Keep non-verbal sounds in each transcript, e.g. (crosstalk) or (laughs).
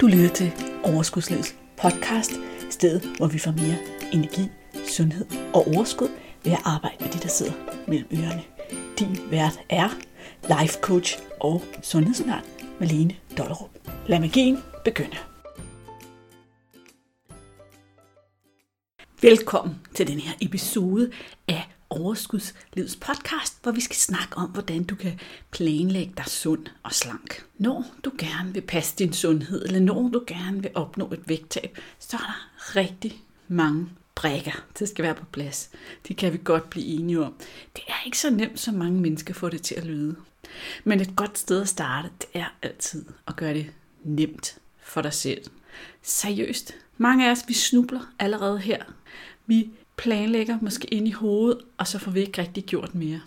Du lytter til Overskudslivets podcast, stedet hvor vi får mere energi, sundhed og overskud ved at arbejde med de, der sidder mellem ørerne. Din vært er life coach og sundhedsundern Malene Dollerup. Lad magien begynde. Velkommen til den her episode af Overskudslivets podcast, hvor vi skal snakke om, hvordan du kan planlægge dig sund og slank. Når du gerne vil passe din sundhed, eller når du gerne vil opnå et vægttab, så er der rigtig mange brækker, det skal være på plads. Det kan vi godt blive enige om. Det er ikke så nemt, som mange mennesker får det til at lyde. Men et godt sted at starte, det er altid at gøre det nemt for dig selv. Seriøst. Mange af os, vi snubler allerede her. Vi planlægger måske ind i hovedet, og så får vi ikke rigtig gjort mere.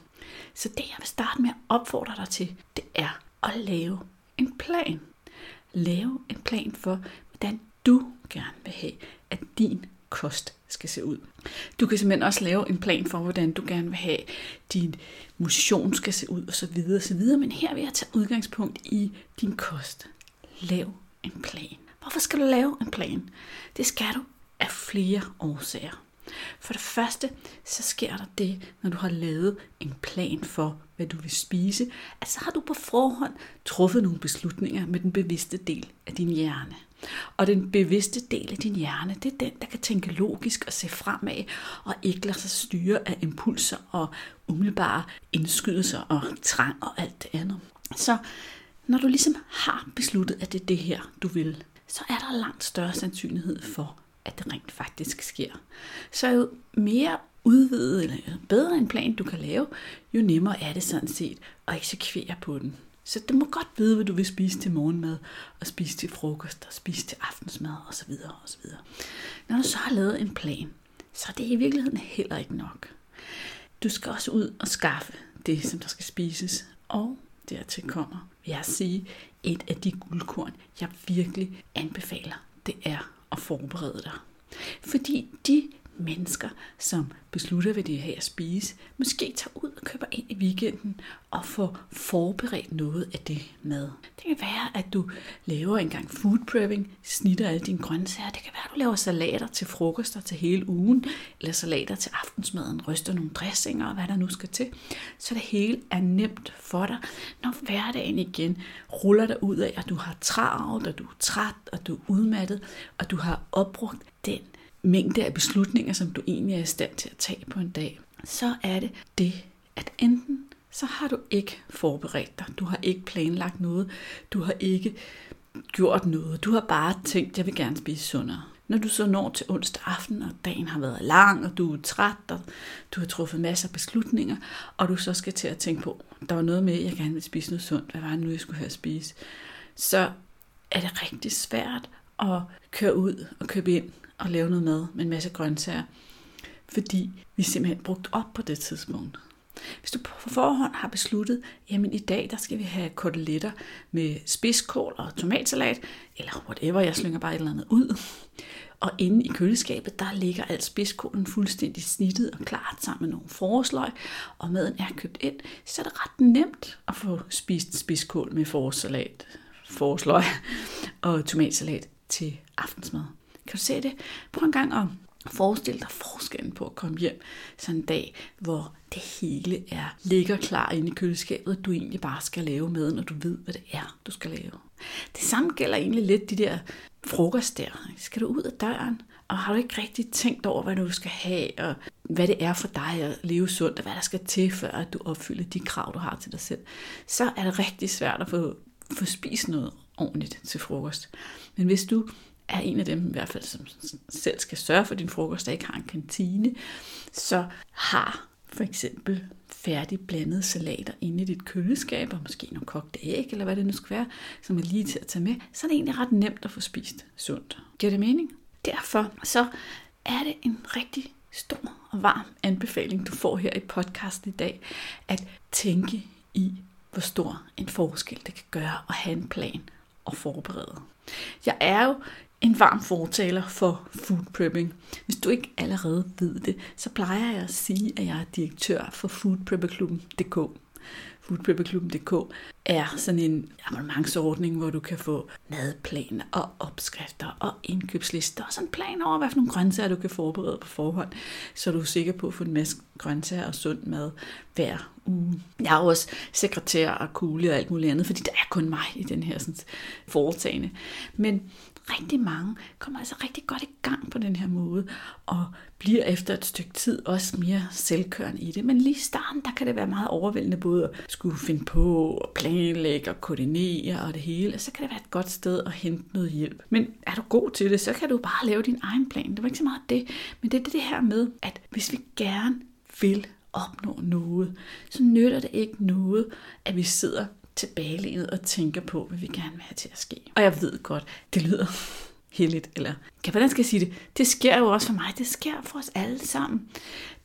Så det, jeg vil starte med at opfordre dig til, det er at lave en plan. Lave en plan for, hvordan du gerne vil have, at din kost skal se ud. Du kan simpelthen også lave en plan for, hvordan du gerne vil have, din motion skal se ud osv. osv. Men her vil jeg tage udgangspunkt i din kost. Lav en plan. Hvorfor skal du lave en plan? Det skal du af flere årsager. For det første, så sker der det, når du har lavet en plan for, hvad du vil spise, at så har du på forhånd truffet nogle beslutninger med den bevidste del af din hjerne. Og den bevidste del af din hjerne, det er den, der kan tænke logisk og se fremad, og ikke lade sig styre af impulser og umiddelbare indskydelser og trang og alt det andet. Så når du ligesom har besluttet, at det er det her, du vil, så er der langt større sandsynlighed for, at det rent faktisk sker. Så jo mere udvidet eller bedre en plan du kan lave, jo nemmere er det sådan set at eksekvere på den. Så du må godt vide, hvad du vil spise til morgenmad, og spise til frokost, og spise til aftensmad osv. osv. Når du så har lavet en plan, så er det i virkeligheden heller ikke nok. Du skal også ud og skaffe det, som der skal spises, og dertil kommer, vil jeg sige, et af de guldkorn, jeg virkelig anbefaler, det er at forberede dig. Fordi de mennesker, som beslutter, hvad de vil have at spise, måske tager ud og køber ind i weekenden og får forberedt noget af det mad. Det kan være, at du laver en gang food prepping, snitter alle dine grøntsager. Det kan være, at du laver salater til frokoster til hele ugen, eller salater til aftensmaden, ryster nogle dressinger og hvad der nu skal til. Så det hele er nemt for dig, når hverdagen igen ruller dig ud af, at du har travlt, og du er træt, og du er udmattet, og du har opbrugt den mængde af beslutninger, som du egentlig er i stand til at tage på en dag, så er det det, at enten så har du ikke forberedt dig, du har ikke planlagt noget, du har ikke gjort noget, du har bare tænkt, jeg vil gerne spise sundere. Når du så når til onsdag aften, og dagen har været lang, og du er træt, og du har truffet masser af beslutninger, og du så skal til at tænke på, der var noget med, at jeg gerne vil spise noget sundt, hvad var det nu, jeg skulle have at spise, så er det rigtig svært at køre ud og købe ind og lave noget mad med en masse grøntsager, fordi vi simpelthen brugt op på det tidspunkt. Hvis du på forhånd har besluttet, jamen i dag der skal vi have koteletter med spidskål og tomatsalat, eller whatever, jeg slynger bare et eller andet ud. Og inde i køleskabet, der ligger alt spidskålen fuldstændig snittet og klart sammen med nogle forårsløg, og maden er købt ind, så er det ret nemt at få spist spidskål med forårssalat, forårsløg og tomatsalat til aftensmad. Kan du se det? Prøv en gang at forestille dig forskellen på at komme hjem sådan en dag, hvor det hele er ligger klar inde i køleskabet, du egentlig bare skal lave med, når du ved, hvad det er, du skal lave. Det samme gælder egentlig lidt de der frokost der. Skal du ud af døren, og har du ikke rigtig tænkt over, hvad du skal have, og hvad det er for dig at leve sundt, og hvad der skal til, før at du opfylder de krav, du har til dig selv, så er det rigtig svært at få, få spist noget ordentligt til frokost. Men hvis du er en af dem, i hvert fald som selv skal sørge for din frokost, der ikke har en kantine, så har for eksempel færdig blandede salater inde i dit køleskab, og måske nogle kogte æg, eller hvad det nu skal være, som er lige til at tage med, så er det egentlig ret nemt at få spist sundt. Giver det mening? Derfor så er det en rigtig stor og varm anbefaling, du får her i podcasten i dag, at tænke i, hvor stor en forskel det kan gøre at have en plan og forberede. Jeg er jo en varm fortaler for food prepping. Hvis du ikke allerede ved det, så plejer jeg at sige, at jeg er direktør for foodprepperklubben.dk. Foodprepperklubben.dk er sådan en abonnementsordning, hvor du kan få madplaner og opskrifter og indkøbslister og sådan en plan over, hvad for nogle grøntsager du kan forberede på forhånd, så du er sikker på at få en masse grøntsager og sund mad hver uge. Jeg er også sekretær og kugle og alt muligt andet, fordi der er kun mig i den her sådan, foretagende. Men rigtig mange kommer altså rigtig godt i gang på den her måde, og bliver efter et stykke tid også mere selvkørende i det. Men lige i starten, der kan det være meget overvældende både at skulle finde på, og planlægge og koordinere og det hele. Så kan det være et godt sted at hente noget hjælp. Men er du god til det, så kan du bare lave din egen plan. Det var ikke så meget det, men det er det her med, at hvis vi gerne vil opnå noget, så nytter det ikke noget, at vi sidder tilbagelænet og tænker på, hvad vi gerne vil have til at ske. Og jeg ved godt, det lyder (laughs) heldigt, eller kan, hvordan skal jeg sige det? Det sker jo også for mig, det sker for os alle sammen.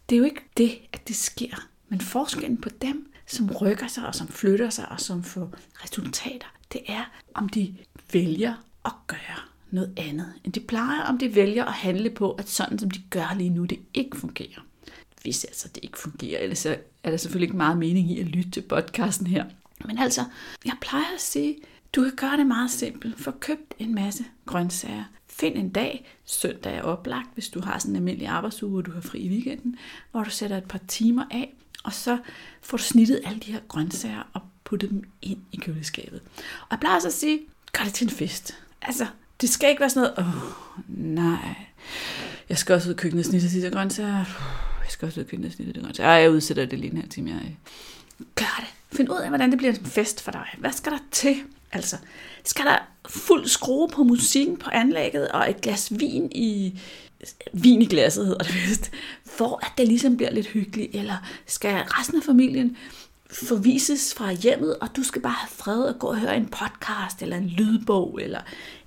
Det er jo ikke det, at det sker, men forskellen på dem, som rykker sig og som flytter sig og som får resultater, det er, om de vælger at gøre noget andet, end de plejer, om de vælger at handle på, at sådan som de gør lige nu, det ikke fungerer. Hvis altså det ikke fungerer, ellers er der selvfølgelig ikke meget mening i at lytte til podcasten her. Men altså, jeg plejer at sige, du kan gøre det meget simpelt. Få købt en masse grøntsager. Find en dag, søndag er oplagt, hvis du har sådan en almindelig arbejdsuge, og du har fri i weekenden, hvor du sætter et par timer af, og så får du snittet alle de her grøntsager og puttet dem ind i køleskabet. Og jeg plejer så at sige, gør det til en fest. Altså, det skal ikke være sådan noget, åh, oh, nej, jeg skal også ud i køkkenet og snitte de grøntsager. Jeg skal også ud i køkkenet og snitte de grøntsager. Jeg udsætter det lige en halv time. Jeg gør det. Find ud af, hvordan det bliver en fest for dig. Hvad skal der til? Altså, skal der fuld skrue på musikken på anlægget, og et glas vin i, vin i glasset hedder det vist, for at det ligesom bliver lidt hyggeligt, eller skal resten af familien forvises fra hjemmet, og du skal bare have fred og gå og høre en podcast, eller en lydbog, eller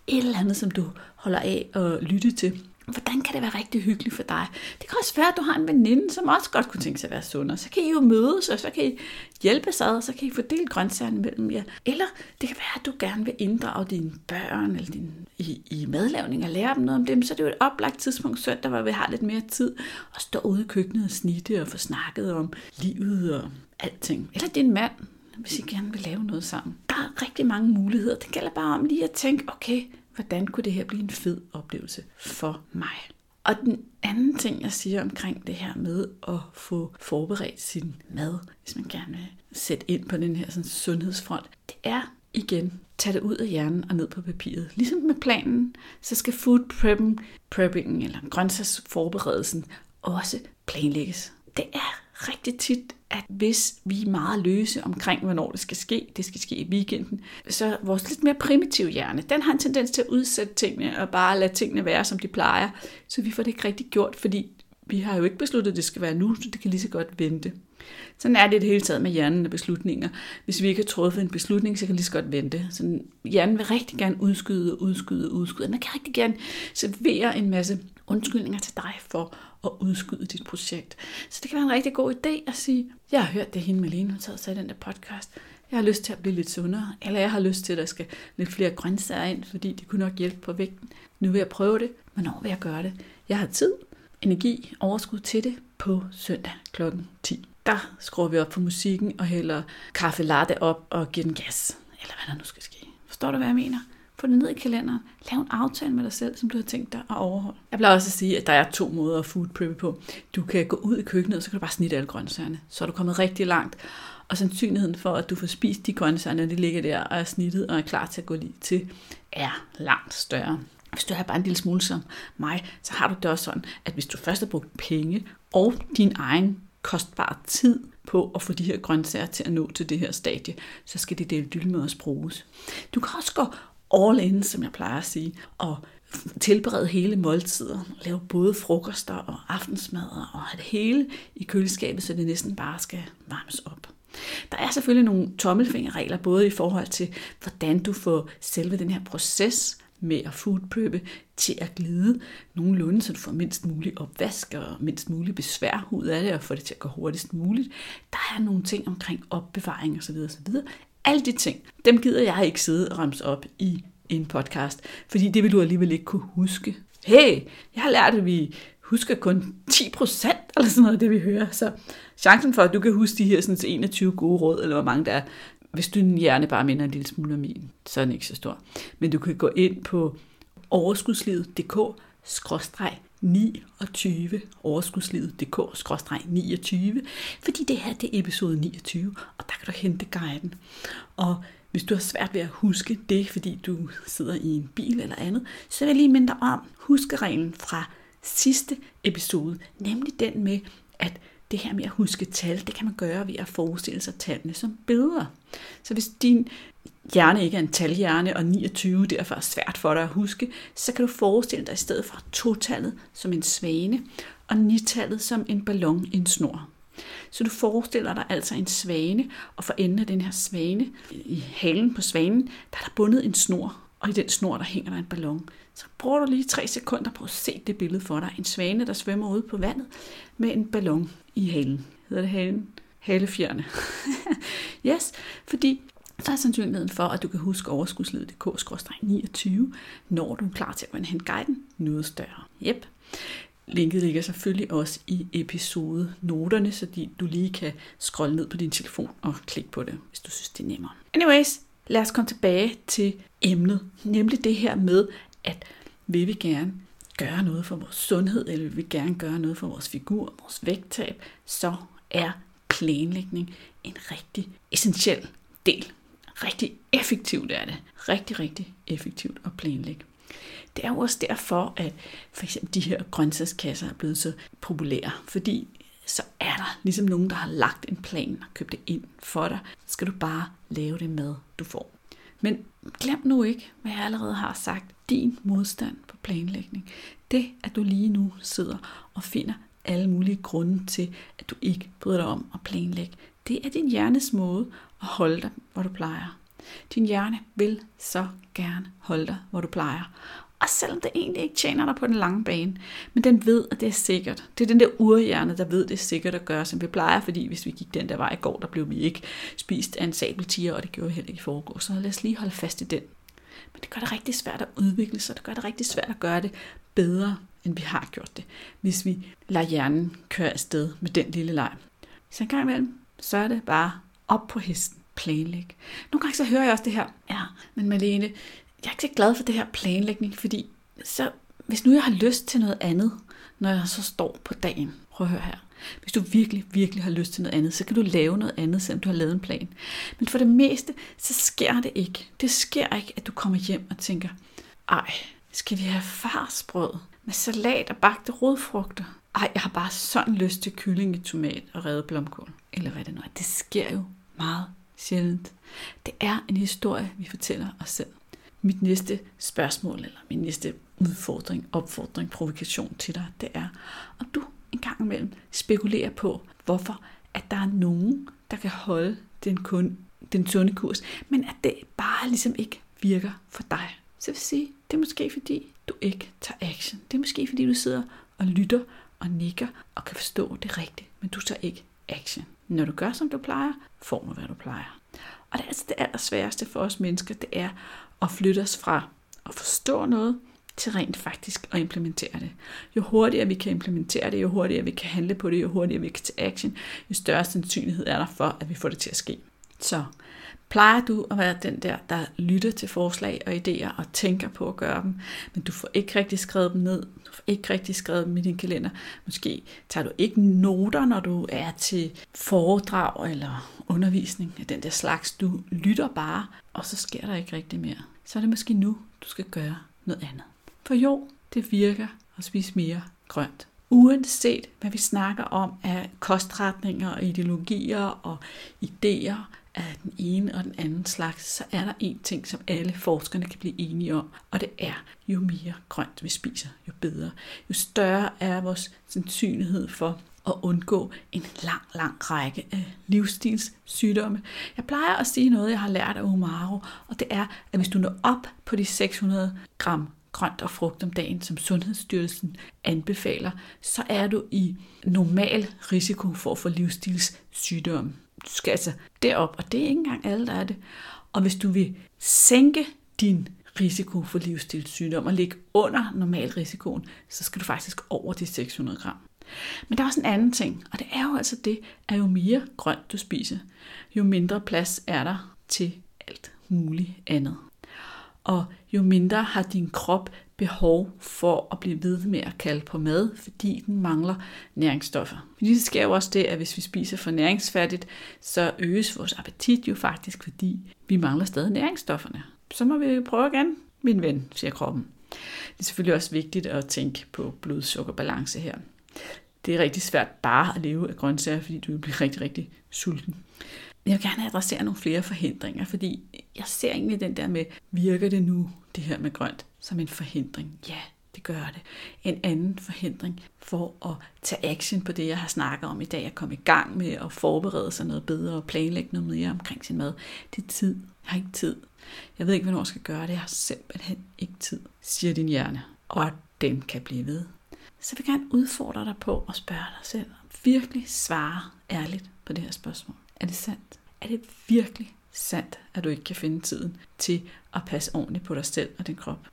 et eller andet, som du holder af at lytte til hvordan kan det være rigtig hyggeligt for dig? Det kan også være, at du har en veninde, som også godt kunne tænke sig at være sundere. Så kan I jo mødes, og så kan I hjælpe sig og så kan I fordele grøntsagerne mellem jer. Eller det kan være, at du gerne vil inddrage dine børn eller din, i, i madlavning og lære dem noget om dem. Så det er jo et oplagt tidspunkt søndag, hvor vi har lidt mere tid at stå ude i køkkenet og snitte og få snakket om livet og alting. Eller din mand, hvis I gerne vil lave noget sammen. Der er rigtig mange muligheder. Det gælder bare om lige at tænke, okay, hvordan kunne det her blive en fed oplevelse for mig? Og den anden ting, jeg siger omkring det her med at få forberedt sin mad, hvis man gerne vil sætte ind på den her sådan, sundhedsfront, det er igen, tag det ud af hjernen og ned på papiret. Ligesom med planen, så skal food prepping, prepping eller grøntsagsforberedelsen også planlægges. Det er rigtig tit, at hvis vi er meget løse omkring, hvornår det skal ske, det skal ske i weekenden, så vores lidt mere primitive hjerne, den har en tendens til at udsætte tingene og bare lade tingene være, som de plejer. Så vi får det ikke rigtig gjort, fordi vi har jo ikke besluttet, at det skal være nu, så det kan lige så godt vente. Sådan er det det hele taget med hjernen og beslutninger. Hvis vi ikke har truffet en beslutning, så kan det lige så godt vente. Så hjernen vil rigtig gerne udskyde og udskyde og udskyde. Den kan rigtig gerne servere en masse undskyldninger til dig for at udskyde dit projekt. Så det kan være en rigtig god idé at sige, jeg har hørt det, hende Malene har taget sig i den der podcast. Jeg har lyst til at blive lidt sundere, eller jeg har lyst til, at der skal lidt flere grøntsager ind, fordi det kunne nok hjælpe på vægten. Nu vil jeg prøve det. Hvornår vil jeg gøre det? Jeg har tid, energi, overskud til det på søndag kl. 10. Der skruer vi op for musikken og hælder kaffe latte op og giver den gas. Eller hvad der nu skal ske. Forstår du, hvad jeg mener? Få det ned i kalenderen. Lav en aftale med dig selv, som du har tænkt dig at overholde. Jeg plejer også at sige, at der er to måder at food preppe på. Du kan gå ud i køkkenet, og så kan du bare snitte alle grøntsagerne. Så er du kommet rigtig langt. Og sandsynligheden for, at du får spist de grøntsager, de ligger der og er snittet og er klar til at gå lige til, er langt større. Hvis du har bare en lille smule som mig, så har du det også sådan, at hvis du først har brugt penge og din egen kostbare tid på at få de her grøntsager til at nå til det her stadie, så skal det dele med os bruges. Du kan også gå all in, som jeg plejer at sige, og tilberede hele måltider, lave både frokoster og aftensmad og have det hele i køleskabet, så det næsten bare skal varmes op. Der er selvfølgelig nogle tommelfingerregler, både i forhold til, hvordan du får selve den her proces med at foodpreppe til at glide nogenlunde, så du får mindst mulig opvask og mindst mulig besvær ud af det, og får det til at gå hurtigst muligt. Der er nogle ting omkring opbevaring osv. osv. Alle de ting, dem gider jeg ikke sidde og ramse op i en podcast, fordi det vil du alligevel ikke kunne huske. Hey, jeg har lært, at vi husker kun 10% eller sådan noget af det, vi hører. Så chancen for, at du kan huske de her sådan 21 gode råd, eller hvor mange der er, hvis din hjerne bare minder en lille smule om min, så er den ikke så stor. Men du kan gå ind på overskudslivet.dk 29 overskudslivet.dk-29, fordi det her det er episode 29, og der kan du hente guiden. Og hvis du har svært ved at huske det, fordi du sidder i en bil eller andet, så vil jeg lige minde dig om huskereglen fra sidste episode, nemlig den med, at det her med at huske tal, det kan man gøre ved at forestille sig tallene som billeder. Så hvis din hjerne ikke er en talhjerne, og 29 derfor er svært for dig at huske, så kan du forestille dig i stedet for totallet som en svane, og nitallet som en ballon i en snor. Så du forestiller dig altså en svane, og for enden af den her svane, i halen på svanen, der er der bundet en snor, og i den snor, der hænger der en ballon. Så bruger du lige tre sekunder på at se det billede for dig. En svane, der svømmer ude på vandet med en ballon i halen. Hedder det halen? Halefjerne. (laughs) yes, fordi så er sandsynligheden for, at du kan huske overskudslivet.dk-29, når du er klar til at hente guiden noget større. Yep. Linket ligger selvfølgelig også i episode noterne, så du lige kan scrolle ned på din telefon og klikke på det, hvis du synes, det er nemmere. Anyways, lad os komme tilbage til emnet, nemlig det her med, at vil vi gerne gøre noget for vores sundhed, eller vil vi gerne gøre noget for vores figur, vores vægttab, så er planlægning en rigtig essentiel del. Rigtig effektivt er det. Rigtig, rigtig effektivt at planlægge. Det er jo også derfor, at for eksempel de her grøntsagskasser er blevet så populære, fordi så er der ligesom nogen, der har lagt en plan og købt det ind for dig. Så skal du bare lave det med, du får. Men glem nu ikke, hvad jeg allerede har sagt. Din modstand på planlægning. Det, at du lige nu sidder og finder alle mulige grunde til, at du ikke bryder dig om at planlægge. Det er din hjernes måde at holde dig, hvor du plejer. Din hjerne vil så gerne holde dig, hvor du plejer. Og selvom det egentlig ikke tjener dig på den lange bane, men den ved, at det er sikkert. Det er den der urhjerne, der ved, at det er sikkert at gøre, som vi plejer, fordi hvis vi gik den der vej i går, der blev vi ikke spist af en sabeltiger, og det gjorde vi heller ikke i forgårs. Så lad os lige holde fast i den. Men det gør det rigtig svært at udvikle sig, det gør det rigtig svært at gøre det bedre, end vi har gjort det, hvis vi lader hjernen køre afsted med den lille leg. Så en gang imellem, så er det bare op på hesten planlægge. Nogle gange så hører jeg også det her, ja, men Malene, jeg er ikke så glad for det her planlægning, fordi så, hvis nu jeg har lyst til noget andet, når jeg så står på dagen, prøv at høre her, hvis du virkelig, virkelig har lyst til noget andet, så kan du lave noget andet, selvom du har lavet en plan. Men for det meste, så sker det ikke. Det sker ikke, at du kommer hjem og tænker, ej, skal vi have farsbrød med salat og bagte rodfrugter? Ej, jeg har bare sådan lyst til kylling, i tomat og revet blomkål. Eller hvad det nu er. Det sker jo meget sjældent. Det er en historie, vi fortæller os selv. Mit næste spørgsmål, eller min næste udfordring, opfordring, provokation til dig, det er, om du en gang imellem spekulerer på, hvorfor at der er nogen, der kan holde den, kun, den sunde kurs, men at det bare ligesom ikke virker for dig. Så vil sige, det er måske fordi, du ikke tager action. Det er måske fordi, du sidder og lytter og nikker og kan forstå det rigtigt, men du tager ikke action. Når du gør, som du plejer, får du, hvad du plejer. Og det er altså det allersværeste for os mennesker, det er at flytte os fra at forstå noget, til rent faktisk at implementere det. Jo hurtigere vi kan implementere det, jo hurtigere vi kan handle på det, jo hurtigere vi kan tage action, jo større sandsynlighed er der for, at vi får det til at ske. Så plejer du at være den der, der lytter til forslag og idéer og tænker på at gøre dem, men du får ikke rigtig skrevet dem ned, du får ikke rigtig skrevet dem i din kalender. Måske tager du ikke noter, når du er til foredrag eller undervisning af den der slags. Du lytter bare, og så sker der ikke rigtig mere. Så er det måske nu, du skal gøre noget andet. For jo, det virker at spise mere grønt. Uanset hvad vi snakker om af kostretninger og ideologier og idéer af den ene og den anden slags, så er der en ting, som alle forskerne kan blive enige om, og det er, jo mere grønt vi spiser, jo bedre. Jo større er vores sandsynlighed for at undgå en lang, lang række af livsstilssygdomme. Jeg plejer at sige noget, jeg har lært af Omaro, og det er, at hvis du når op på de 600 gram grønt og frugt om dagen, som Sundhedsstyrelsen anbefaler, så er du i normal risiko for at få livsstilssygdomme. Du skal altså derop, og det er ikke engang alle, der er det. Og hvis du vil sænke din risiko for livsstilssygdom og ligge under normalrisikoen, så skal du faktisk over de 600 gram. Men der er også en anden ting, og det er jo altså det, at jo mere grønt du spiser, jo mindre plads er der til alt muligt andet. Og jo mindre har din krop behov for at blive ved med at kalde på mad, fordi den mangler næringsstoffer. Fordi det sker jo også det, at hvis vi spiser for næringsfattigt, så øges vores appetit jo faktisk, fordi vi mangler stadig næringsstofferne. Så må vi prøve igen, min ven, siger kroppen. Det er selvfølgelig også vigtigt at tænke på blodsukkerbalance her. Det er rigtig svært bare at leve af grøntsager, fordi du vil blive rigtig, rigtig sulten. Jeg vil gerne adressere nogle flere forhindringer, fordi jeg ser egentlig den der med, virker det nu, det her med grønt, som en forhindring? Ja, det gør det. En anden forhindring for at tage action på det, jeg har snakket om i dag, at komme i gang med at forberede sig noget bedre og planlægge noget mere omkring sin mad, det er tid. Jeg har ikke tid. Jeg ved ikke, hvornår jeg skal gøre det. Jeg har simpelthen ikke tid, siger din hjerne. Og den kan blive ved. Så jeg vil gerne udfordre dig på at spørge dig selv, virkelig svare ærligt på det her spørgsmål. Er det sandt? Er det virkelig sandt, at du ikke kan finde tiden til at passe ordentligt på dig selv og din krop?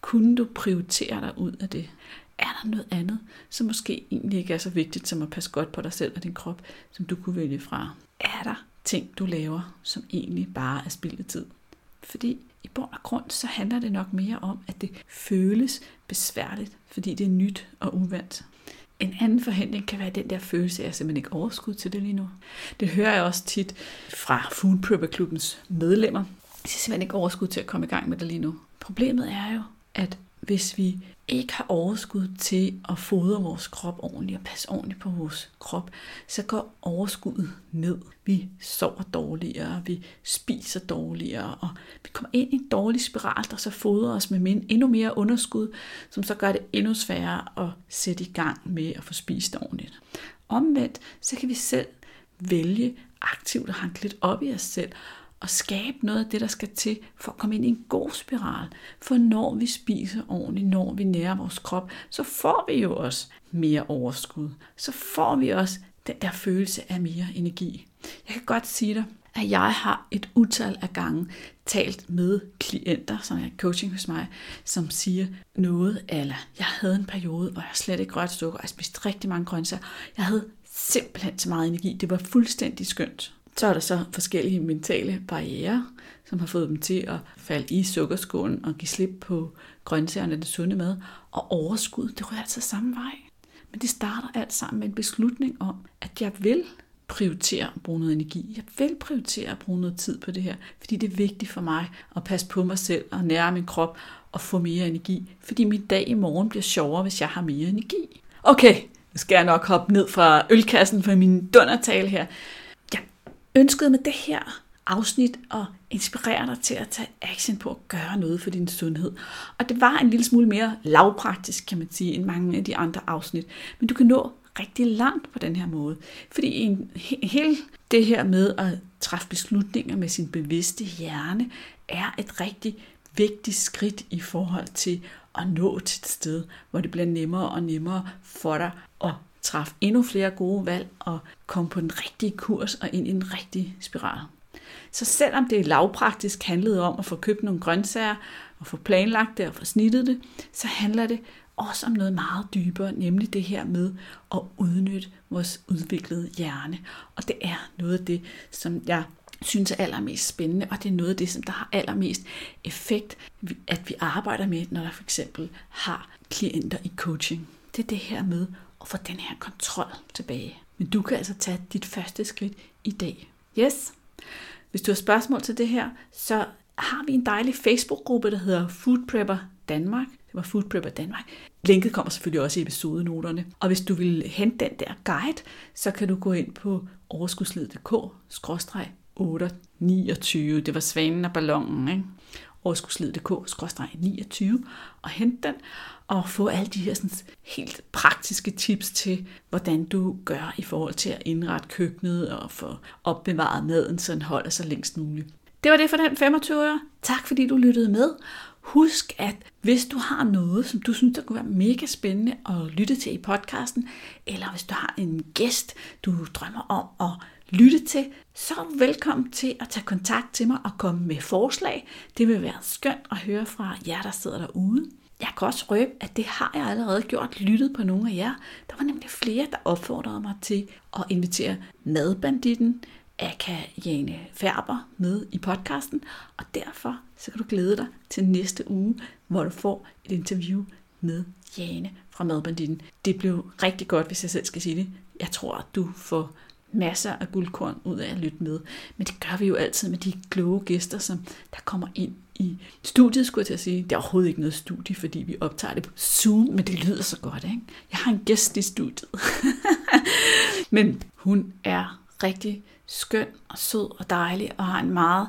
Kunne du prioritere dig ud af det? Er der noget andet, som måske egentlig ikke er så vigtigt som at passe godt på dig selv og din krop, som du kunne vælge fra? Er der ting, du laver, som egentlig bare er spildetid? Fordi i bund og grund, så handler det nok mere om, at det føles besværligt, fordi det er nyt og uvant. En anden forhindring kan være den der følelse at jeg simpelthen ikke overskud til det lige nu. Det hører jeg også tit fra Food Prepper Klubbens medlemmer. Jeg har simpelthen ikke overskud til at komme i gang med det lige nu. Problemet er jo, at hvis vi ikke har overskud til at fodre vores krop ordentligt og passe ordentligt på vores krop, så går overskuddet ned. Vi sover dårligere, vi spiser dårligere, og vi kommer ind i en dårlig spiral, der så fodrer os med endnu mere underskud, som så gør det endnu sværere at sætte i gang med at få spist ordentligt. Omvendt, så kan vi selv vælge aktivt at hanke lidt op i os selv, og skabe noget af det, der skal til for at komme ind i en god spiral. For når vi spiser ordentligt, når vi nærer vores krop, så får vi jo også mere overskud. Så får vi også den der følelse af mere energi. Jeg kan godt sige dig, at jeg har et utal af gange talt med klienter, som er coaching hos mig, som siger noget, eller jeg havde en periode, hvor jeg slet ikke rørte sukker, og jeg spiste rigtig mange grøntsager. Jeg havde simpelthen så meget energi. Det var fuldstændig skønt. Så er der så forskellige mentale barriere, som har fået dem til at falde i sukkerskålen og give slip på grøntsagerne, det sunde mad. Og overskud, det rører altså samme vej. Men det starter alt sammen med en beslutning om, at jeg vil prioritere at bruge noget energi. Jeg vil prioritere at bruge noget tid på det her, fordi det er vigtigt for mig at passe på mig selv og nære min krop og få mere energi. Fordi min dag i morgen bliver sjovere, hvis jeg har mere energi. Okay, nu skal jeg nok hoppe ned fra ølkassen for min dundertale her ønskede med det her afsnit at inspirere dig til at tage action på at gøre noget for din sundhed. Og det var en lille smule mere lavpraktisk, kan man sige, end mange af de andre afsnit. Men du kan nå rigtig langt på den her måde. Fordi en, hele det her med at træffe beslutninger med sin bevidste hjerne, er et rigtig vigtigt skridt i forhold til at nå til et sted, hvor det bliver nemmere og nemmere for dig at træffe endnu flere gode valg og komme på den rigtige kurs og ind i en rigtig spiral. Så selvom det lavpraktisk handlede om at få købt nogle grøntsager og få planlagt det og få snittet det, så handler det også om noget meget dybere, nemlig det her med at udnytte vores udviklede hjerne. Og det er noget af det, som jeg synes er allermest spændende, og det er noget af det, som der har allermest effekt, at vi arbejder med, når der for eksempel har klienter i coaching. Det er det her med og få den her kontrol tilbage. Men du kan altså tage dit første skridt i dag. Yes. Hvis du har spørgsmål til det her, så har vi en dejlig Facebook-gruppe, der hedder Food Prepper Danmark. Det var Food Prepper Danmark. Linket kommer selvfølgelig også i episodenoterne. Og hvis du vil hente den der guide, så kan du gå ind på overskudsled.dk-829. Det var svanen og ballonen, ikke? overskudsled.dk-29 og hente den og få alle de her sådan, helt praktiske tips til, hvordan du gør i forhold til at indrette køkkenet og få opbevaret maden, så den holder sig længst muligt. Det var det for den 25 år. Tak fordi du lyttede med. Husk, at hvis du har noget, som du synes, der kunne være mega spændende at lytte til i podcasten, eller hvis du har en gæst, du drømmer om at lytte til, så er du velkommen til at tage kontakt til mig og komme med forslag. Det vil være skønt at høre fra jer, der sidder derude. Jeg kan også røbe, at det har jeg allerede gjort, lyttet på nogle af jer. Der var nemlig flere, der opfordrede mig til at invitere madbanditten Aka Jane Færber med i podcasten, og derfor så kan du glæde dig til næste uge, hvor du får et interview med Jane fra Madbanditten. Det blev rigtig godt, hvis jeg selv skal sige det. Jeg tror, at du får masser af guldkorn ud af at lytte med. Men det gør vi jo altid med de kloge gæster, som der kommer ind i studiet, skulle jeg til at sige. Det er overhovedet ikke noget studie, fordi vi optager det på Zoom, men det lyder så godt, ikke? Jeg har en gæst i studiet. (laughs) men hun er rigtig skøn og sød og dejlig, og har en meget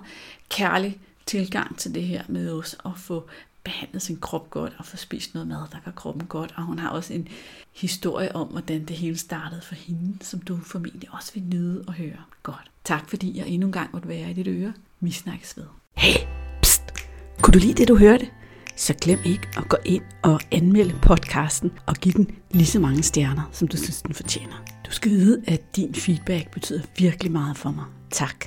kærlig tilgang til det her med os at få behandlet sin krop godt og få spist noget mad, der gør kroppen godt. Og hun har også en historie om, hvordan det hele startede for hende, som du formentlig også vil nyde at høre godt. Tak fordi jeg endnu en gang måtte være i dit øre. Vi snakkes ved. Hey, pst! Kunne du lide det, du hørte? Så glem ikke at gå ind og anmelde podcasten og give den lige så mange stjerner, som du synes, den fortjener. Du skal vide, at din feedback betyder virkelig meget for mig. Tak.